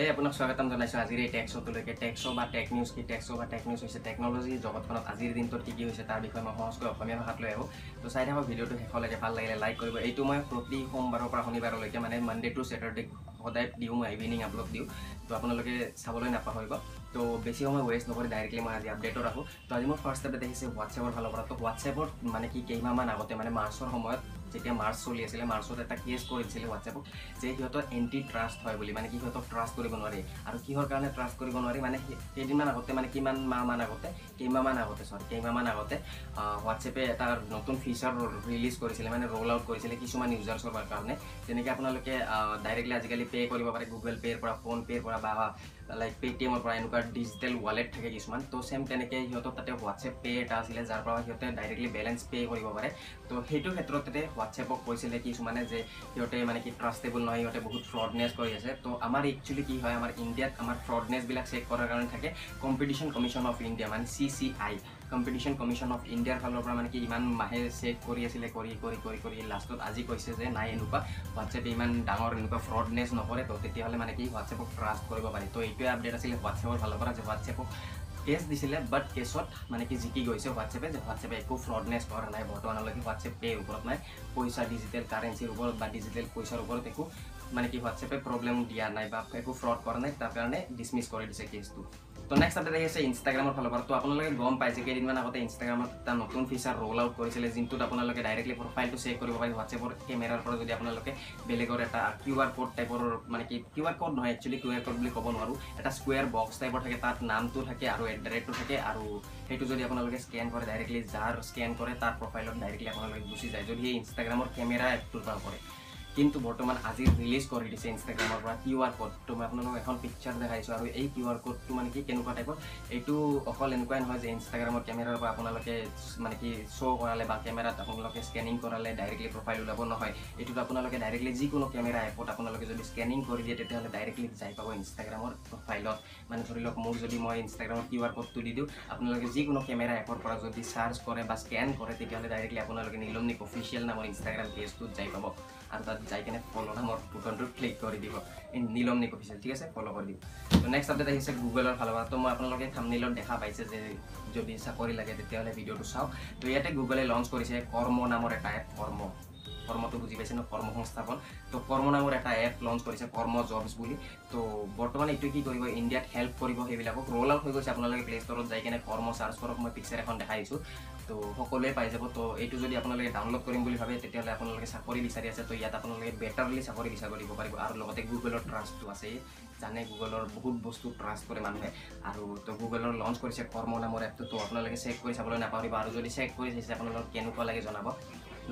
সেই আপোনাক স্বাগতম জনাইছোঁ আজিৰ এই টেক্সটোলৈকে টেক্সো বা টেক নিউজ কি টেক্সো বা টেক নিউজ হৈছে টেকন'লজি জগতখনত আজিৰ দিনটোত কি কি হৈছে তাৰ বিষয়ে মই সহজকৈ অসমীয়া ভাষাত লৈ আহোঁ। তো চাই থাকক ভিডিঅ'টো শেষলৈকে ভাল লাগিলে লাইক কৰিব। এইটো মই প্ৰতি সোমবাৰৰ পৰা শনিবাৰলৈকে মানে মানডে টু ছেটাৰডে সদায় দিওঁ মই ইভিনিং আপলোড দিওঁ তো আপোনালোকে চাবলৈ নাপাহৰিব। তো বেছি সময় ৱেষ্ট নকৰি ডাইৰেক্টলি মই আজি আপডেটত ৰাখোঁ তো আজি মোৰ ফাৰ্ষ্ট আপডেট আহিছে হোৱাটছএপৰ ফালৰ পৰা। তো হোৱাটছএপত মানে কি কেইমাহমান আগতে মানে মাৰ্চৰ সময়ত যেতিয়া মাৰ্চ চলি আছিলে মাৰ্চত এটা কেছ কৰি দিছিলে হোৱাটছএপক যে সিহঁতৰ এণ্টি ট্ৰাষ্ট হয় বুলি মানে কি সিহঁতক ট্ৰাষ্ট কৰিব নোৱাৰি। আৰু কিহৰ কাৰণে ট্ৰাষ্ট কৰিব নোৱাৰি মানে কেইদিনমান আগতে মানে কিমান মাহমান আগতে কেইমাহমান আগতে চৰি কেইমাহমান আগতে হোৱাটছএপে এটা নতুন ফিচাৰ ৰিলিজ কৰিছিলে মানে ৰোল আউট কৰিছিলে কিছুমান ইউজাৰ্ছৰ কাৰণে। যেনেকৈ আপোনালোকে ডাইৰেক্টলি আজিকালি পে' কৰিব পাৰে গুগল পে'ৰ পৰা ফোন পে'ৰ পৰা বা লাইক পে'টিএমৰ পৰা এনেকুৱা ডিজিটেল ৱালেট থাকে কিছুমান। তো চেম তেনেকৈ সিহঁতৰ তাতে হোৱাটছএপ পে' এটা আছিলে যাৰ পৰা সিহঁতে ডাইৰেক্টলি বেলেঞ্চ পে' কৰিব পাৰে। তো সেইটো ক্ষেত্ৰতে হোৱাটছএপক কৈছিলে কিছুমানে যে সিহঁতে মানে কি ট্ৰাষ্টেবল নহয় সিহঁতে বহুত ফ্ৰডনেছ কৰি আছে। তো আমাৰ একচুৱেলি কি হয় আমাৰ ইণ্ডিয়াত আমাৰ ফ্ৰডনেছবিলাক চেক কৰাৰ কাৰণে থাকে কম্পিটিশ্যন কমিশ্যন অফ ইণ্ডিয়া মানে C C I competition commission of ইণ্ডিয়াৰ ফালৰ পৰা মানে কি ইমান মাহে চেক কৰি আছিলে কৰি কৰি কৰি কৰি লাষ্টত আজি কৈছে যে নাই এনেকুৱা হোৱাটছএপে ইমান ডাঙৰ এনেকুৱা ফ্ৰডনেছ নকৰে তো তেতিয়াহ'লে মানে কি হোৱাটছএপক ট্ৰাষ্ট কৰিব পাৰি। তো এইটোৱে আপডেট আছিলে হোৱাটছএপৰ ফালৰ পৰা যে হোৱাটছএপক কেছ দিছিলে বাট কেছত মানে কি জিকি গৈছে হোৱাটছএপে যে হোৱাটছএপে একো ফ্ৰডনেছ কৰা নাই বৰ্তমানলৈকে হোৱাটছএপ পে'ৰ ওপৰত নাই পইচা ডিজিটেল কাৰেঞ্চিৰ ওপৰত বা ডিজিটেল পইচাৰ ওপৰত একো মানে কি হোৱাটছএপে প্ৰব্লেম দিয়া নাই বা একো ফ্ৰড কৰা নাই তাৰ কাৰণে ডিছমিছ কৰি দিছে কেছটো তো নেক্সট আপডেট আহি আছে ইনষ্টাগ্ৰামৰ ফালৰ পৰা। তো আপোনালোকে গম পাই যে কেইদিনমান আগতে ইনষ্টাগ্ৰামত এটা নতুন ফিচাৰ ৰোল আউট কৰিছিলে যোনটোত আপোনালোকে ডাইৰেক্টলি প্ৰফাইলটো চেক কৰিব পাৰি হোৱাটছএপৰ কেমেৰাৰ পৰা যদি আপোনালোকে বেলেগৰ এটা কিউ আৰ ক'ড টাইপৰ মানে কি কিউ আৰ ক'ড নহয় একচুৱেলি কিউ আৰ ক'ড বুলি ক'ব নোৱাৰোঁ। এটা স্কুৱেৰ বক্স টাইপৰ থাকে তাত নামটো থাকে আৰু এট ৰেটটো থাকে আৰু সেইটো যদি আপোনালোকে স্কেন কৰে ডাইৰেক্টলি যাৰ স্কেন কৰে তাৰ প্ৰফাইলত ডাইৰেক্টলি আপোনালোকে গুচি যায় যদি সেই ইনষ্টাগ্ৰামৰ কেমেৰা এপটোৰ পৰা কৰে কিন্তু বৰ্তমান আজি ৰিলিজ কৰি দিছে ইনষ্টাগ্ৰামৰ পৰা কিউ আৰ ক'ডটো মই আপোনালোকক এখন পিকচাৰ দেখাইছোঁ আৰু এই কিউ আৰ ক'ডটো মানে কি কেনেকুৱা টাইপৰ এইটো অকল এনেকুৱাই নহয় যে ইনষ্টাগ্ৰামৰ কেমেৰাৰ পৰা আপোনালোকে মানে কি শ্ব' কৰালে বা কেমেৰাত আপোনালোকে স্কেনিং কৰালে ডাইৰেক্টলি প্ৰফাইল ওলাব নহয়। এইটোত আপোনালোকে ডাইৰেক্টলি যিকোনো কেমেৰা এপত আপোনালোকে যদি স্কেনিং কৰি দিয়ে তেতিয়াহ'লে ডাইৰেক্টলি যাই পাব ইনষ্টাগ্ৰামৰ প্ৰফাইলত মানে ধৰি লওক মোৰ যদি মই ইনষ্টাগ্ৰামৰ কিউ আৰ ক'ডটো দি দিওঁ আপোনালোকে যিকোনো কেমেৰা এপৰ পৰা যদি চাৰ্চ কৰে বা স্কেন কৰে তেতিয়াহ'লে ডাইৰেক্টলি আপোনালোকে নীলমনিক অফিচিয়েল নামৰ ইনষ্টাগ্ৰাম পেজটোত যাই পাব। আৰু তাত যাই কিনে ফ'ল' নামৰ বুটনটোত ক্লিক কৰি দিব। নীলমনিক অফিচিয়েল ঠিক আছে? ফ'ল' কৰি দিব। তো নেক্সট আপডেট আহিছে গুগলৰ ফালৰ পৰা। তো মই আপোনালোকে থামনিলত দেখা পাইছে যে যদি চাকৰি লাগে তেতিয়াহ'লে ভিডিঅ'টো চাওক। তো ইয়াতে গুগলে লঞ্চ কৰিছে কৰ্ম নামৰ এটা এপ কৰ্ম। কৰ্মটো বুজি পাইছে ন? কৰ্ম সংস্থাপন। তো কৰ্ম নামৰ এটা এপ লঞ্চ কৰিছে কৰ্ম জবছ বুলি। তো বৰ্তমান এইটো কি কৰিব? ইণ্ডিয়াত হেল্প কৰিব সেইবিলাকক। ৰোল আউট হৈ গৈছে আপোনালোকে প্লে ষ্টৰত যাই কিনে কৰ্ম চাৰ্চ কৰক। মই পিকচাৰ এখন দেখাইছোঁ তো সকলোৱে পাই যাব। তো এইটো যদি আপোনালোকে ডাউনলোড কৰিম বুলি ভাবে তেতিয়াহ'লে আপোনালোকে চাকৰি বিচাৰি আছে। তো ইয়াত আপোনালোকে বেটাৰলি চাকৰি বিচাৰিব দিব পাৰিব। আৰু লগতে গুগলৰ ট্ৰাষ্টটো আছে। জানে গুগলৰ বহুত বস্তু ট্ৰাষ্ট কৰে মানুহে। আৰু তো গুগলৰ লঞ্চ কৰিছে কৰ্ম নামৰ এপটো তো আপোনালোকে চেক কৰি চাবলৈ নাপাহৰিব। আৰু যদি চেক কৰি চাইছে আপোনালোকক কেনেকুৱা লাগে জনাব।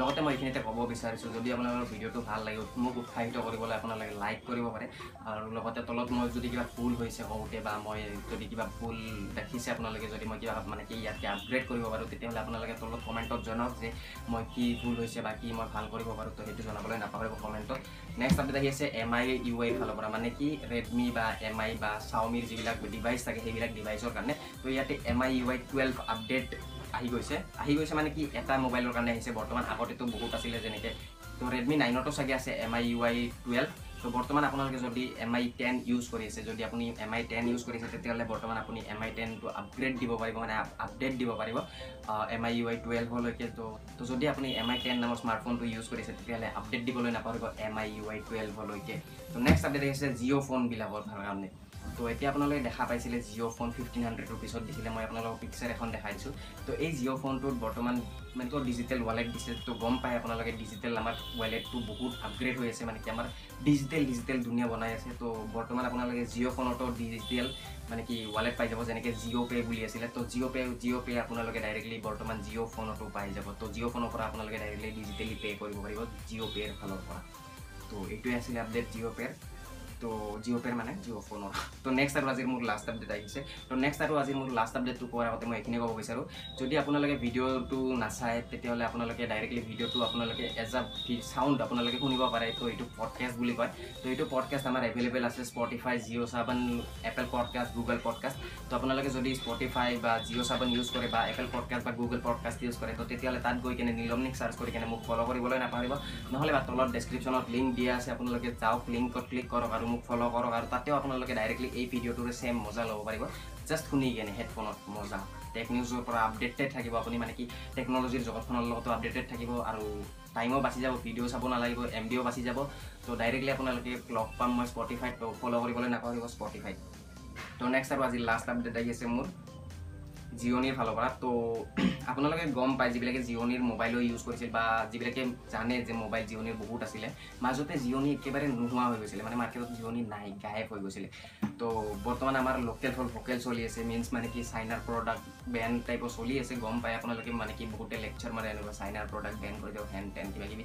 লগতে মই এইখিনিতে ক'ব বিচাৰিছোঁ যদি আপোনালোকৰ ভিডিঅ'টো ভাল লাগে মোক উৎসাহিত কৰিবলৈ আপোনালোকে লাইক কৰিব পাৰে। আৰু লগতে তলত মই যদি কিবা ভুল হৈছে কওঁতে বা মই যদি কিবা ভুল দেখিছে আপোনালোকে যদি মই কিবা মানে কি ইয়াতকৈ আপগ্ৰেড কৰিব পাৰোঁ তেতিয়াহ'লে আপোনালোকে তলত কমেণ্টত জনাওক যে মই কি ভুল হৈছে বা কি মই ভাল কৰিব পাৰোঁ তো সেইটো জনাবলৈ নাপাহৰিব কমেণ্টত। নেক্সট আপডেট আহি আছে এম আই ইউ আইৰ ফালৰ পৰা মানে কি ৰেডমি বা এম আই বা চাওমিৰ যিবিলাক ডিভাইচ থাকে সেইবিলাক ডিভাইচৰ কাৰণে। তো ইয়াতে M I U I twelve update আহি গৈছে। আহি গৈছে মানে কি এটা মোবাইলৰ কাৰণে আহিছে। বৰ্তমান আগতেতো বহুত আছিলে যেনেকৈ তো ৰেডমি নাইনতো চাগে আছে M I U I twelve তো বৰ্তমান আপোনালোকে যদি এম আই টেন ইউজ কৰি আছে যদি আপুনি এম আই টেন ইউজ কৰিছে তেতিয়াহ'লে বৰ্তমান আপুনি এম আই টেনটো আপগ্ৰেড দিব পাৰিব মানে আপডেট দিব পাৰিব এম আই ইউ আই টুৱেলভলৈকে তো তো যদি আপুনি এম আই টেন নামৰ স্মাৰ্টফোনটো ইউজ কৰিছে তেতিয়াহ'লে আপডেট দিবলৈ নাপাহৰিব এম আই ইউ আই টুৱেলভলৈকে তো নেক্সট আপডেট আহিছে জিঅ' ফোনবিলাকৰ কাৰণে। তো এতিয়া আপোনালোকে দেখা পাইছিলে জিঅ' ফোন ফিফটিন হাণ্ড্ৰেড ৰুপিছত দিছিলে মই আপোনালোকক পিকচাৰ এখন দেখাই দিছোঁ তো এই জিঅ' ফোনটোত বৰ্তমান মানে তো ডিজিটেল ৱালেট দিছে তো গম পায় আপোনালোকে ডিজিটেল আমাৰ ৱালেটটো বহুত আপগ্ৰেড হৈ আছে মানে কি আমাৰ ডিজিটেল ডিজিটেল দুনিয়া বনাই আছে। তো বৰ্তমান আপোনালোকে জিঅ' ফোনতো ডিজিটেল মানে কি ৱালেট পাই যাব যেনেকৈ জিঅ' পে' বুলি আছিলে। তো জিঅ' পে' জিঅ' পে' আপোনালোকে ডাইৰেক্টলি বৰ্তমান জিঅ' ফোনতো পাই যাব। তো জিঅ' ফোনৰ পৰা আপোনালোকে ডাইৰেক্টলি ডিজিটেলি পে' কৰিব পাৰিব জিঅ' পে'ৰ ফালৰ পৰা। তো এইটোৱে আছিলে আপডেট জিঅ' পে'ৰ তো জিঅ' পে'ৰ মানে জিঅ' ফোনৰ তো নেক্সট আৰু আজিৰ মোৰ লাষ্ট আপডেট আহিছে। তো নেক্সট আৰু আজিৰ মোৰ লাষ্ট আপডেটটো কোৱাৰ আগতে মই এইখিনি ক'ব বিচাৰোঁ। যদি আপোনালোকে ভিডিঅ'টো নাচায় তেতিয়াহ'লে আপোনালোকে ডাইৰেক্টলি ভিডিঅ'টো আপোনালোকে এজ আ চাউণ্ড আপোনালোকে শুনিব পাৰে। তো এইটো পডকাষ্ট বুলি কয়। তো এইটো পডকাষ্ট আমাৰ এভেইলেবল আছে Spotify Jio' Saavn Apple podcast Google podcast তো আপোনালোকে যদি স্পটিফাই বা জিঅ' ছেভেন ইউজ কৰে বা এপল পডকাষ্ট বা গুগল পডকাষ্ট ইউজ কৰে তো তেতিয়াহ'লে তাত গৈ কিনে নীলমনিক চাৰ্চ কৰি কিনে মোক ফ'ল' কৰিবলৈ নাপাহৰিব। নহ'লে বা তলত ডেছক্ৰিপশ্যনত লিংক দিয়া আছে আপোনালোকে যাওক লিংকত ক্লিক কৰক আৰু মোক ফ'ল' কৰক আৰু তাতেও আপোনালোকে ডাইৰেক্টলি এই ভিডিঅ'টোৰে ছেম মজা ল'ব পাৰিব। জাষ্ট শুনি কেনে হেডফোনত মজা। টেক নিউজৰ পৰা আপডেটেড থাকিব আপুনি মানে কি টেকন'লজিৰ জগতখনৰ লগতো আপডেটেড থাকিব আৰু টাইমো বাচি যাব ভিডিঅ' চাব নালাগিব এম বিও বাচি যাব। তো ডাইৰেক্টলি আপোনালোকে লগ পাম মই স্পটিফাইত ফ'ল' কৰিবলৈ নাপাহৰিব স্পটিফাইত তো নেক্সট আৰু আজি লাষ্ট আপডেট আহি আছে মোৰ। জিঅ'নিৰ ফালৰ পৰা। তো আপোনালোকে গম পায় যিবিলাকে জিঅ'নিৰ মোবাইলো ইউজ কৰিছিল বা যিবিলাকে জানে যে মোবাইল জিঅ'নিৰ বহুত আছিলে মাজতে জিঅ'নি একেবাৰে নোহোৱা হৈ গৈছিলে মানে মাৰ্কেটত জিঅ'নি নাই গায়েব হৈ গৈছিলে। তো বৰ্তমান আমাৰ লোকেল হ'ল ভোকেল চলি আছে মিনছ মানে কি চাইনাৰ প্ৰডাক্ট বেন টাইপৰ চলি আছে গম পায় আপোনালোকে মানে কি বহুতে লেকচাৰ মাৰে এনেকুৱা চাইনাৰ প্ৰডাক্ট বেন কৰি দিয়ক হেন টেন কিবা কিবি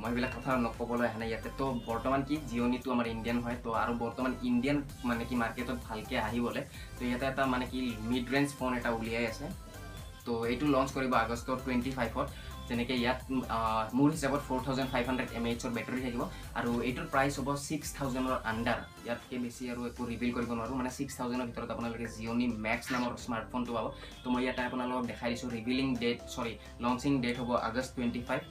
মই এইবিলাক কথা নক'বলৈ অহা নাই ইয়াতে তো বৰ্তমান কি জিঅ'নিটো আমাৰ ইণ্ডিয়ান হয় তো আৰু বৰ্তমান ইণ্ডিয়ান মানে কি মাৰ্কেটত ভালকৈ আহিবলৈ তো ইয়াতে এটা মানে কি মিড ৰেঞ্জ ফোন এটা উলিয়াই আছে। তো এইটো লঞ্চ কৰিব আগষ্টৰ টুৱেণ্টি ফাইভত যেনেকৈ ইয়াত মোৰ হিচাপত four thousand five hundred M এইচৰ বেটাৰী থাকিব। আৰু এইটোৰ প্ৰাইচ হ'ব ছিক্স থাউজেণ্ডৰ আণ্ডাৰ ইয়াতকৈ বেছি আৰু একো ৰিভিল কৰিব নোৱাৰোঁ। মানে ছিক্স থাউজেণ্ডৰ ভিতৰত আপোনালোকে জিঅ'নি মেক্স নামৰ স্মাৰ্টফোনটো পাব। তো মই ইয়াতে আপোনালোকক দেখাই দিছোঁ revealing date sorry launching date হ'ব আগষ্ট টুৱেণ্টি ফাইভ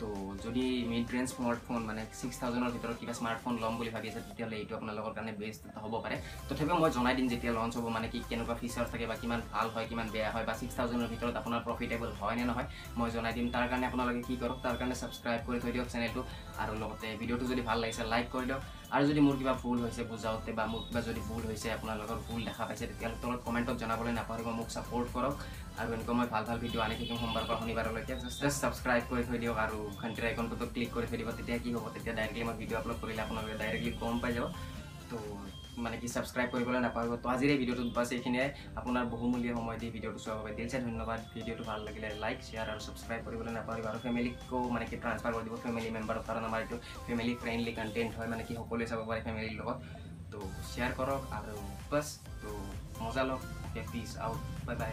তো যদি মিড ৰেঞ্জ স্মাৰ্টফোন মানে ছিক্স থাউজেণ্ডৰ ভিতৰত কিবা স্মাৰ্টফোন ল'ম বুলি ভাবি আছে তেতিয়াহ'লে এইটো আপোনালোকৰ কাৰণে বেষ্ট হ'ব পাৰে। তথাপিও মই জনাই দিম যেতিয়া লঞ্চ হ'ব মানে কি কেনেকুৱা ফিচাৰ থাকে বা কিমান ভাল হয় কিমান বেয়া হয় বা ছিক্স থাউজেণ্ডৰ ভিতৰত আপোনাৰ প্ৰফিটেবল হয় নে নহয় মই জনাই দিম। তাৰ কাৰণে আপোনালোকে কি কৰক তাৰ কাৰণে ছাবস্ক্ৰাইব কৰি থৈ দিয়ক চেনেলটো আৰু লগতে ভিডিঅ'টো যদি ভাল লাগিছে লাইক কৰি দিয়ক। আৰু যদি মোৰ কিবা ভুল হৈছে বুজাওঁতে বা মোৰ কিবা যদি ভুল হৈছে আপোনালোকৰ ভুল দেখা পাইছে তেতিয়াহ'লে তলত কমেণ্টত জনাবলৈ নাপাহৰিব মোক ছাপৰ্ট কৰক। আৰু এনেকুৱা মই ভাল ভাল ভিডিঅ' আনি থাকিম সোমবাৰ পৰা শনিবাৰলৈকে। জাষ্ট ছাবস্ক্ৰাইব কৰি থৈ দিয়ক আৰু ঘণ্টিৰ আইকনটোতো ক্লিক কৰি থৈ দিব তেতিয়া কি হ'ব? তেতিয়া ডাইৰেক্টলি মই ভিডিঅ' আপলোড কৰিলে আপোনালোকে ডাইৰেক্টলি গম পাই যাব। তো মানে কি ছাবস্ক্ৰাইব কৰিবলৈ নাপাহৰিব। তো আজিৰ এই ভিডিঅ'টোত বাছ এইখিনিয়ে। আপোনাৰ বহুমূলীয়া সময় দি ভিডিঅ'টো চোৱাৰ বাবে দিলছে ধন্যবাদ। ভিডিঅ'টো ভাল লাগিলে লাইক শ্বেয়াৰ আৰু ছাবস্ক্ৰাইব কৰিবলৈ নাপাহৰিব। আৰু ফেমিলিকো মানে কি ট্ৰান্সফাৰ কৰি দিব। ফেমিলি মেম্বাৰৰ কাৰণ আমাৰ এইটো ফেমিলি ফ্ৰেণ্ডলি কণ্টেণ্ট হয় মানে কি সকলোৱে চাব পাৰে ফেমিলিৰ লগত। তো শ্বেয়াৰ কৰক আৰু বাছ তো মজা লওক। পিছ আউট বাই বাই